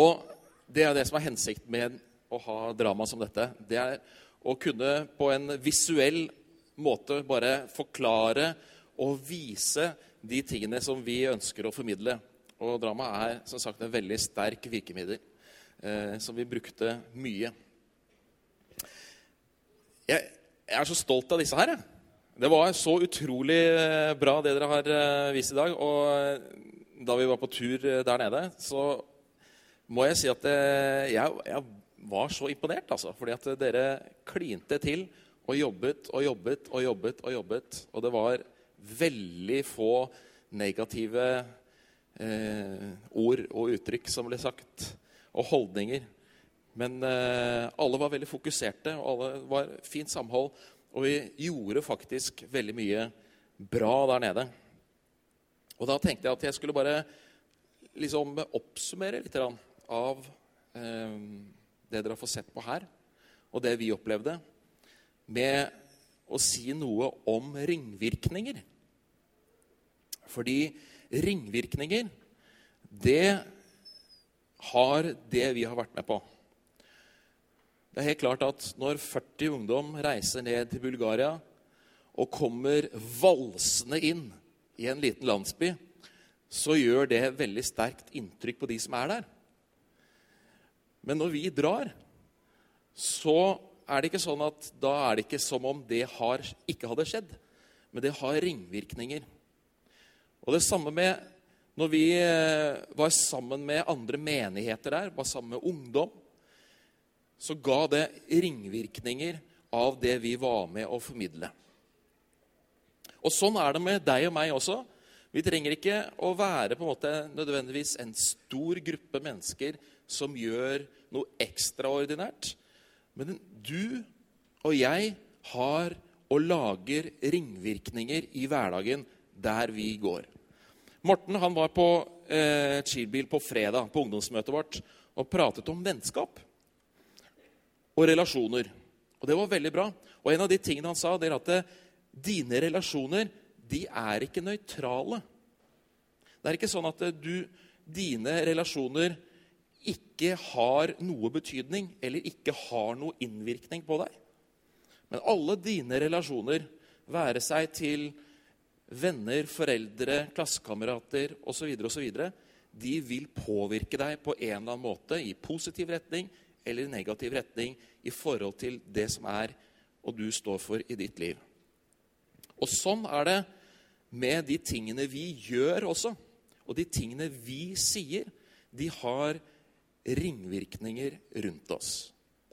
Og det er det som er hensikten med å ha drama som dette. Det er å kunne på en visuell måte bare forklare og vise de tingene som vi ønsker å formidle. Og drama er som sagt en veldig sterk virkemiddel eh, som vi brukte mye. Jeg, jeg, er så stolt av disse her. Det var så utrolig eh, bra, det dere har eh, vist i dag. Og eh, da vi var på tur der nede, så må jeg si at jeg, jeg var så imponert. Altså, fordi at dere klinte til og jobbet og jobbet og jobbet. Og jobbet, og det var veldig få negative eh, ord og uttrykk som ble sagt, og holdninger. Men eh, alle var veldig fokuserte, og alle var fint samhold. Og vi gjorde faktisk veldig mye bra der nede. Og da tenkte jeg at jeg skulle bare liksom oppsummere litt av eh, det dere har fått sett på her, og det vi opplevde, med å si noe om ringvirkninger. Fordi ringvirkninger, det har det vi har vært med på. Det er helt klart at når 40 ungdom reiser ned til Bulgaria og kommer valsende inn i en liten landsby, så gjør det veldig sterkt inntrykk på de som er der. Men når vi drar, så er det ikke sånn at da er det ikke som om det har, ikke hadde skjedd. Men det har ringvirkninger. Og det samme med når vi eh, var sammen med andre menigheter der, var sammen med ungdom så ga det ringvirkninger av det vi var med å formidle. Og Sånn er det med deg og meg også. Vi trenger ikke å være på en måte nødvendigvis en stor gruppe mennesker som gjør noe ekstraordinært. Men du og jeg har og lager ringvirkninger i hverdagen der vi går. Morten han var på eh, Chilbil på fredag på ungdomsmøtet vårt og pratet om vennskap og relasjoner. Og det var veldig bra. Og en av de tingene han sa, det er at eh, dine relasjoner de er ikke nøytrale. Det er ikke sånn at eh, du, dine relasjoner ikke har noe betydning eller ikke har noe innvirkning på deg. Men alle dine relasjoner, være seg til venner, foreldre, klassekamerater osv., de vil påvirke deg på en eller annen måte i positiv retning eller negativ retning i forhold til det som er og du står for i ditt liv. Og sånn er det med de tingene vi gjør også. Og de tingene vi sier, de har ringvirkninger rundt oss.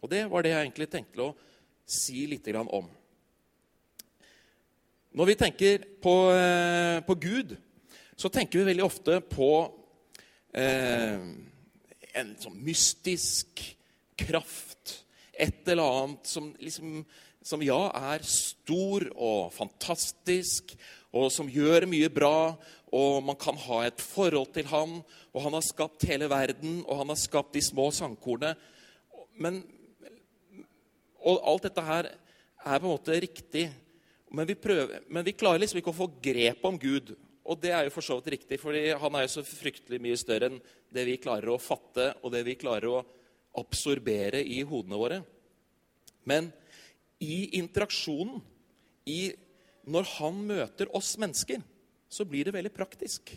Og det var det jeg egentlig tenkte å si litt om. Når vi tenker på, eh, på Gud, så tenker vi veldig ofte på eh, en sånn mystisk kraft. Et eller annet som, liksom, som ja, er stor og fantastisk, og som gjør mye bra, og man kan ha et forhold til han, og han har skapt hele verden, og han har skapt de små sandkornene. Men, og alt dette her er på en måte riktig, men vi, prøver, men vi klarer liksom ikke å få grep om Gud. Og det er jo for så vidt riktig, for han er jo så fryktelig mye større enn det vi klarer å fatte, og det vi klarer å absorbere i hodene våre. Men i interaksjonen, i, når han møter oss mennesker, så blir det veldig praktisk.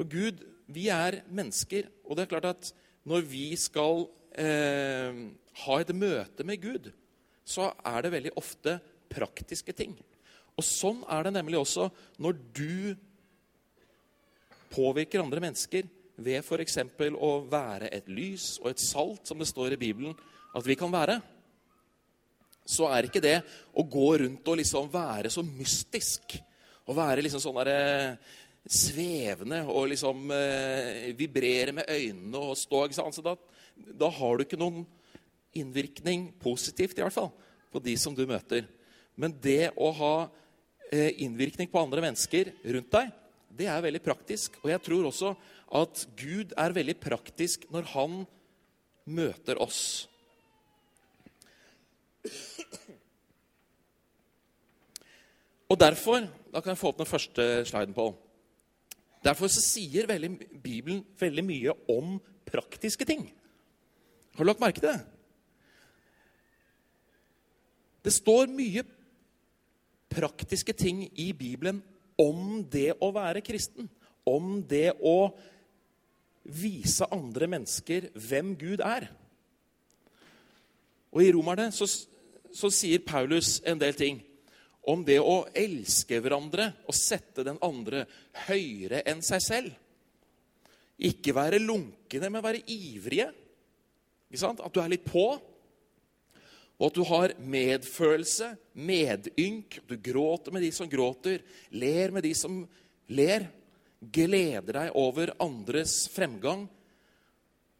For Gud, vi er mennesker, og det er klart at når vi skal eh, ha et møte med Gud, så er det veldig ofte praktiske ting. Og sånn er det nemlig også når du påvirker andre mennesker ved f.eks. å være et lys og et salt, som det står i Bibelen at vi kan være, så er ikke det å gå rundt og liksom være så mystisk. Å være liksom sånn derre eh, svevende og liksom eh, vibrere med øynene og stå ikke sant? Så da, da har du ikke noen innvirkning, positivt i hvert fall, på de som du møter. Men det å ha eh, innvirkning på andre mennesker rundt deg, det er veldig praktisk. Og jeg tror også at Gud er veldig praktisk når han møter oss. Og derfor Da kan jeg få opp den første sliden, på. Derfor sier veldig, Bibelen veldig mye om praktiske ting. Har du lagt merke til det? Det står mye praktiske ting i Bibelen om det å være kristen. Om det å vise andre mennesker hvem Gud er. Og I Romerne så, så sier Paulus en del ting om det å elske hverandre og sette den andre høyere enn seg selv. Ikke være lunkne, men være ivrige. At du er litt på. Og at du har medfølelse, medynk. Du gråter med de som gråter, ler med de som ler. Gleder deg over andres fremgang,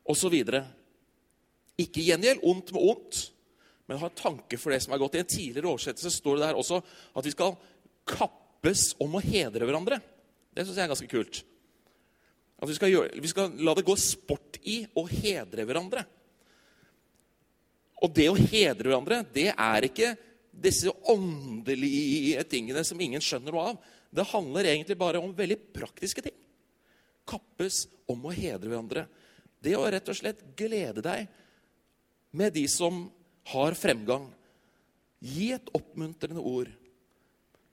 osv. Ikke gjengjeld ondt med ondt, men har tanke for det som er godt. I en tidligere oversettelse står det der også at vi skal kappes om å hedre hverandre. Det syns jeg er ganske kult. At vi skal, gjøre, vi skal la det gå sport i å hedre hverandre. Og det å hedre hverandre, det er ikke disse åndelige tingene som ingen skjønner noe av. Det handler egentlig bare om veldig praktiske ting. Kappes om å hedre hverandre. Det å rett og slett glede deg med de som har fremgang. Gi et oppmuntrende ord.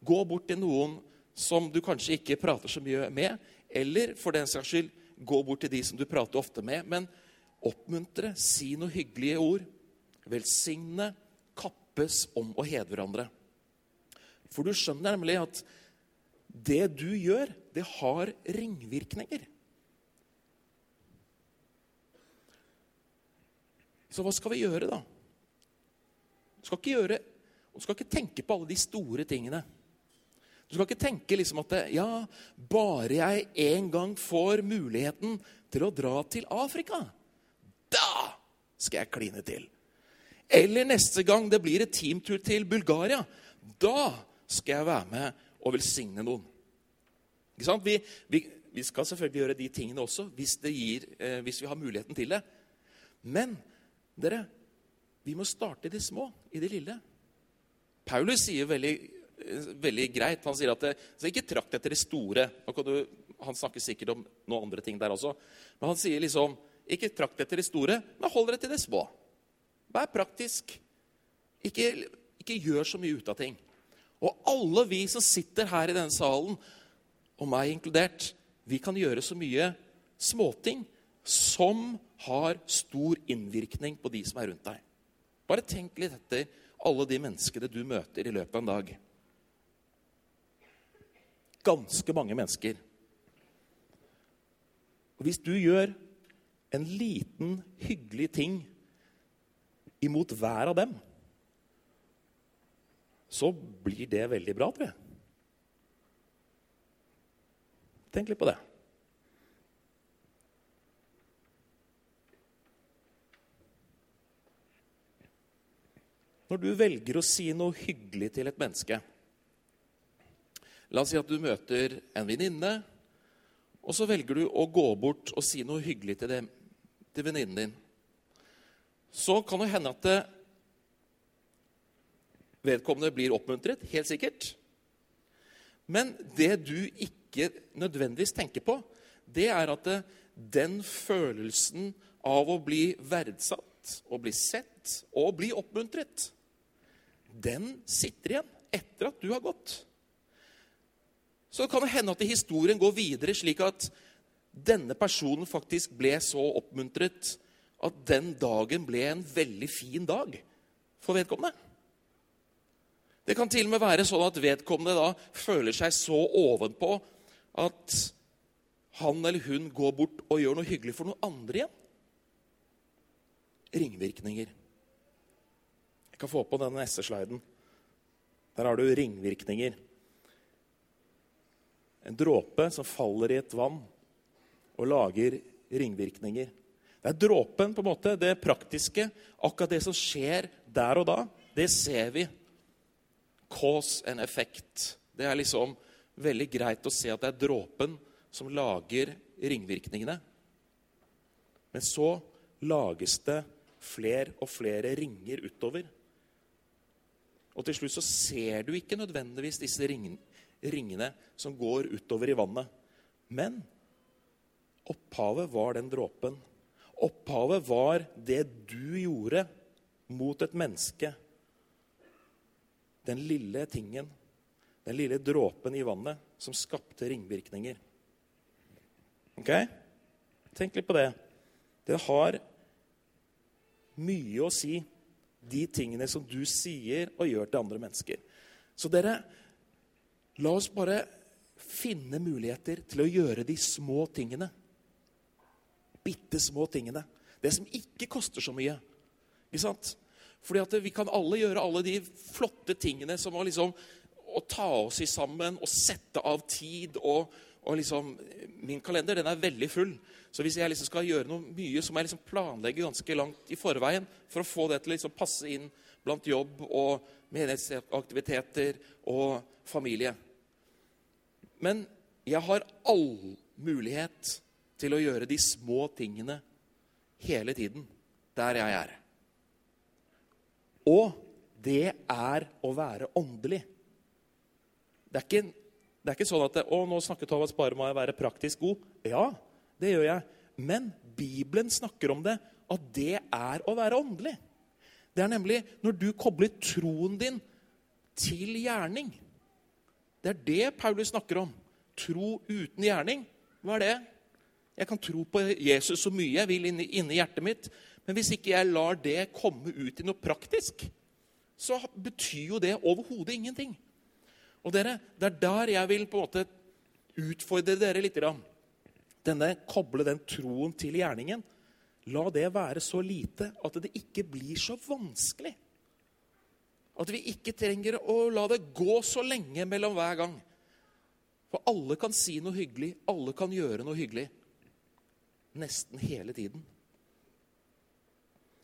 Gå bort til noen som du kanskje ikke prater så mye med, eller for den saks skyld gå bort til de som du prater ofte med. Men oppmuntre, si noen hyggelige ord velsigne, kappes om å hedre hverandre. For du skjønner nemlig at det du gjør, det har ringvirkninger. Så hva skal vi gjøre, da? Du skal ikke, gjøre, du skal ikke tenke på alle de store tingene. Du skal ikke tenke liksom at ja, bare jeg en gang får muligheten til å dra til Afrika, da skal jeg kline til. Eller neste gang det blir et teamtur til Bulgaria. Da skal jeg være med og velsigne noen. Vi, vi, vi, skal selvfølgelig gjøre de tingene også hvis, gir, eh, hvis, vi har muligheten til det. Men dere, vi må starte i det små, i det lille. Paulus sier veldig, eh, veldig greit Han sier at det, ikke trakt etter det store. Han snakker sikkert om noen andre ting der også. Men han sier liksom ikke trakt etter det store, men hold dere til det små. Vær praktisk. Ikke, ikke gjør så mye ut av ting. Og alle vi som sitter her i denne salen, og meg inkludert, vi kan gjøre så mye småting som har stor innvirkning på de som er rundt deg. Bare tenk litt etter alle de menneskene du møter i løpet av en dag. Ganske mange mennesker. Og Hvis du gjør en liten, hyggelig ting imot hver av dem, så blir det veldig bra, tror jeg. Tenk litt på det. Når du velger å si noe hyggelig til et menneske La oss si at du møter en venninne, og så velger du å gå bort og si noe hyggelig til, til venninnen din så kan det hende at vedkommende blir oppmuntret. Helt sikkert. Men det du ikke nødvendigvis tenker på, det er at den følelsen av å bli verdsatt, å bli sett og bli oppmuntret, den sitter igjen etter at du har gått. Så kan det hende at historien går videre slik at denne personen faktisk ble så oppmuntret at den dagen ble en veldig fin dag for vedkommende. Det kan til og med være sånn at vedkommende da føler seg så ovenpå at han eller hun går bort og gjør noe hyggelig for noen andre igjen. Ringvirkninger. Jeg kan få på den neste sliden. Der har du ringvirkninger. En dråpe som faller i et vann og lager ringvirkninger. Det er dråpen, på en måte, det praktiske. Akkurat det som skjer der og da, det ser vi. Cause and effect. Det er liksom veldig greit å se at det er dråpen som lager ringvirkningene. Men så lages det flere og flere ringer utover. Og til slutt så ser du ikke nødvendigvis disse ringene som går utover i vannet. Men opphavet var den dråpen. Opphavet var det du gjorde mot et menneske. Den lille tingen, den lille dråpen i vannet, som skapte ringvirkninger. Ok? Tenk litt på det. Det har mye å si, de tingene som du sier og gjør til andre mennesker. Så dere, la oss bare finne muligheter til å gjøre de små tingene. Bitte små tingene. Det som ikke koster så mye. Ikke sant? Fordi at Vi kan alle gjøre alle de flotte tingene som å, liksom, å ta oss i sammen og sette av tid. og, og liksom, Min kalender den er veldig full. Så hvis jeg liksom skal gjøre noe mye, så må jeg liksom planlegge ganske langt i forveien for å få det til å liksom passe inn blant jobb og menighetsaktiviteter og familie. Men jeg har all mulighet til å gjøre de små tingene hele tiden der jeg er. Og det er å være åndelig. Det er ikke, det er ikke sånn at det, å, nå snakker Thomas bare om å være praktisk god. Ja, det gjør jeg. Men Bibelen snakker om det, at det er å være åndelig. Det er nemlig når du kobler troen din til gjerning. Det er det Paulus snakker om. Tro uten gjerning. Hva er det? Jeg kan tro på Jesus så mye jeg vil inni, inni hjertet mitt, men hvis ikke jeg lar det komme ut i noe praktisk, så betyr jo det overhodet ingenting. Og dere, Det er der jeg vil på en måte utfordre dere litt. Denne, koble den troen til gjerningen. La det være så lite at det ikke blir så vanskelig. At vi ikke trenger å la det gå så lenge mellom hver gang. For alle kan si noe hyggelig, alle kan gjøre noe hyggelig. Nesten hele tiden.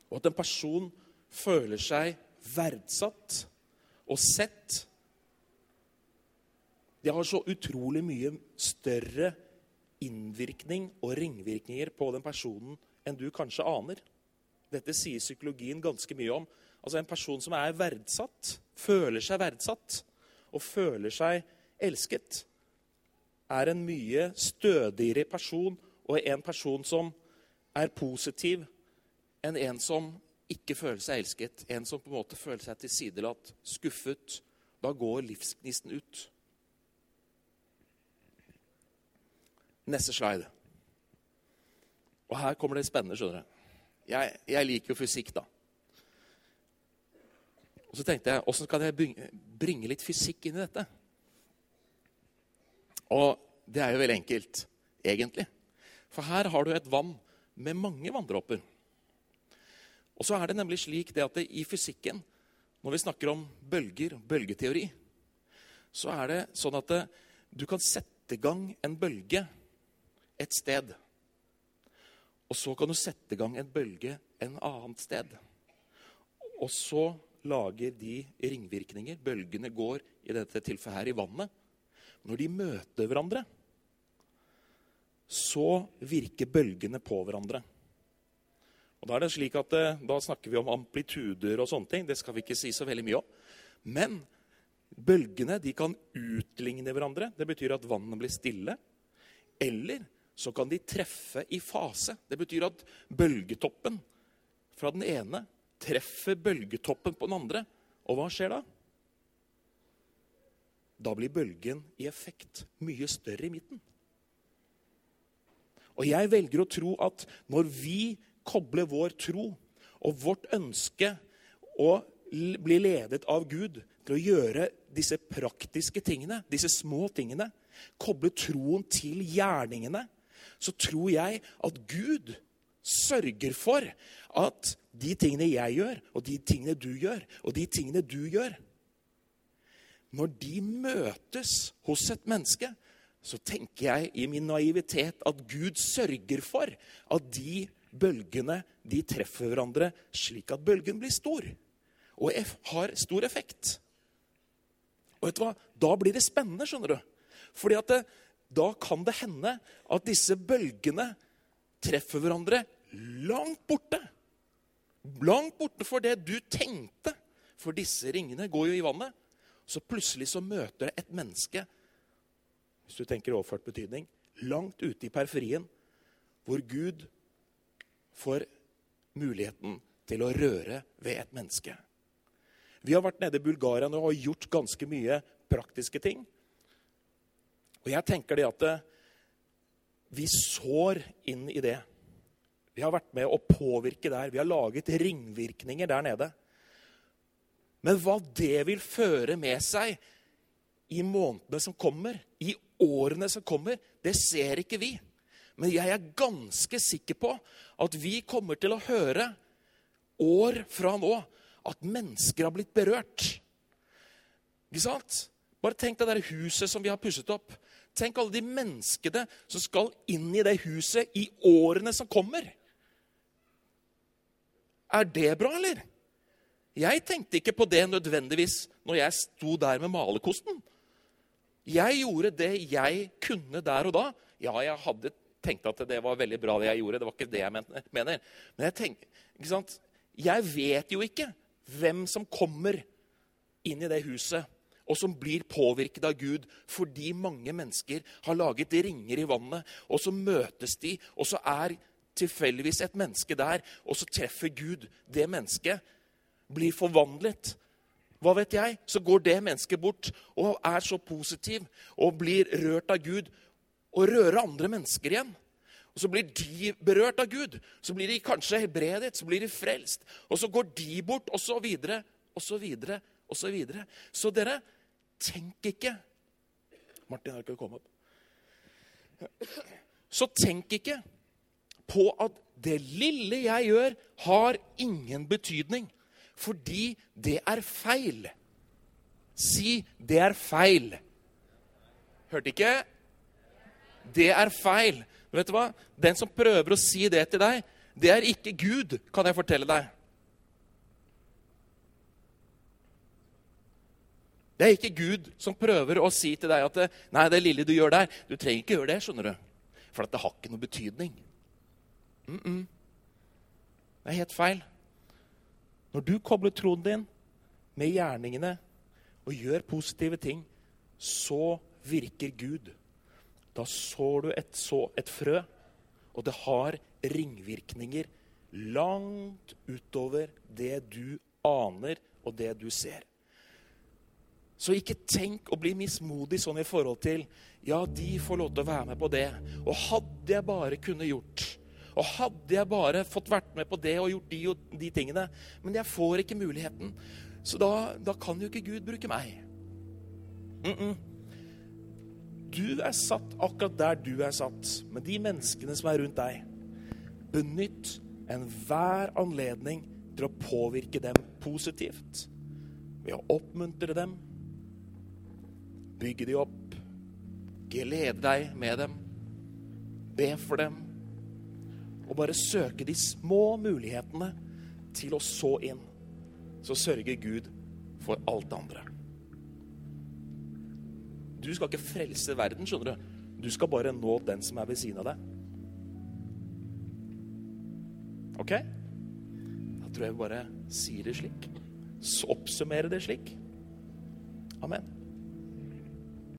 Og at en person føler seg verdsatt og sett. Det har så utrolig mye større innvirkning og ringvirkninger på den personen enn du kanskje aner. Dette sier psykologien ganske mye om. Altså En person som er verdsatt, føler seg verdsatt og føler seg elsket, er en mye stødigere person og en person som er positiv enn en som ikke føler seg elsket. En som på en måte føler seg tilsidelatt, skuffet. Da går livsgnisten ut. Neste slide. Og her kommer det spennende. skjønner du. Jeg, jeg liker jo fysikk, da. Og så tenkte jeg åssen kan jeg bringe litt fysikk inn i dette? Og det er jo veldig enkelt, egentlig. For her har du et vann med mange vanndråper. Og så er det nemlig slik det at det i fysikken, når vi snakker om bølger, bølgeteori, så er det sånn at det, du kan sette i gang en bølge et sted. Og så kan du sette i gang en bølge en annet sted. Og så lager de ringvirkninger. Bølgene går i dette tilfellet her i vannet. Når de møter hverandre, så virker bølgene på hverandre. Og Da er det slik at eh, da snakker vi om amplituder og sånne ting. Det skal vi ikke si så veldig mye om. Men bølgene de kan utligne hverandre. Det betyr at vannet blir stille. Eller så kan de treffe i fase. Det betyr at bølgetoppen fra den ene treffer bølgetoppen på den andre. Og hva skjer da? Da blir bølgen i effekt mye større i midten. Og jeg velger å tro at når vi kobler vår tro og vårt ønske å bli ledet av Gud til å gjøre disse praktiske tingene, disse små tingene, koble troen til gjerningene, så tror jeg at Gud sørger for at de tingene jeg gjør, og de tingene du gjør, og de tingene du gjør Når de møtes hos et menneske, så tenker jeg i min naivitet at Gud sørger for at de bølgene de treffer hverandre slik at bølgen blir stor. Og har stor effekt. Og vet du hva? Da blir det spennende, skjønner du. Fordi at det, da kan det hende at disse bølgene treffer hverandre langt borte. Langt borte for det du tenkte. For disse ringene går jo i vannet. Så plutselig så møter det et menneske hvis du tenker overført betydning, langt ute i periferien, hvor Gud får muligheten til å røre ved et menneske. Vi har vært nede i Bulgaria og gjort ganske mye praktiske ting. Og jeg tenker det at eh, vi sår inn i det. Vi har vært med å påvirke der. Vi har laget ringvirkninger der nede. Men hva det vil føre med seg i månedene som kommer, i årene som kommer, det ser ikke vi. Men jeg er ganske sikker på at vi kommer til å høre år fra nå at mennesker har blitt berørt. Ikke sant? Bare tenk det der huset som vi har pusset opp. Tenk alle de menneskene som skal inn i det huset i årene som kommer. Er det bra, eller? Jeg tenkte ikke på det nødvendigvis når jeg sto der med malerkosten. Jeg gjorde det jeg kunne der og da. Ja, jeg hadde tenkt at det var veldig bra, det jeg gjorde. Det var ikke det jeg mener. Men jeg tenker, ikke sant? Jeg vet jo ikke hvem som kommer inn i det huset, og som blir påvirket av Gud fordi mange mennesker har laget ringer i vannet, og så møtes de, og så er tilfeldigvis et menneske der, og så treffer Gud det mennesket, blir forvandlet hva vet jeg? Så går det mennesket bort og er så positiv og blir rørt av Gud og rører andre mennesker igjen. Og Så blir de berørt av Gud. Så blir de kanskje helbredet, så blir de frelst. Og så går de bort, og så videre, og så videre, og så. Så dere, tenk ikke Martin har ikke kommet opp. Så tenk ikke på at det lille jeg gjør, har ingen betydning. Fordi det er feil. Si 'det er feil'. Hørte ikke? Det er feil. Vet du hva? Den som prøver å si det til deg, det er ikke Gud, kan jeg fortelle deg. Det er ikke Gud som prøver å si til deg at nei, det lille du gjør der Du trenger ikke gjøre det, skjønner du. For det har ikke noe betydning. Mm -mm. Det er helt feil. Når du kobler troen din med gjerningene og gjør positive ting, så virker Gud. Da sår du et, så, et frø, og det har ringvirkninger langt utover det du aner og det du ser. Så ikke tenk å bli mismodig sånn i forhold til Ja, de får lov til å være med på det. Og hadde jeg bare kunne gjort og hadde jeg bare fått vært med på det og gjort de og de tingene Men jeg får ikke muligheten. Så da, da kan jo ikke Gud bruke meg. Mm -mm. Du er satt akkurat der du er satt, med de menneskene som er rundt deg. Benytt enhver anledning til å påvirke dem positivt. Ved å oppmuntre dem, bygge dem opp, glede deg med dem, be for dem og bare søke de små mulighetene til å så inn, så sørger Gud for alt det andre. Du skal ikke frelse verden, skjønner du. Du skal bare nå den som er ved siden av deg. Ok? Da tror jeg vi bare sier det slik. Oppsummerer det slik. Amen.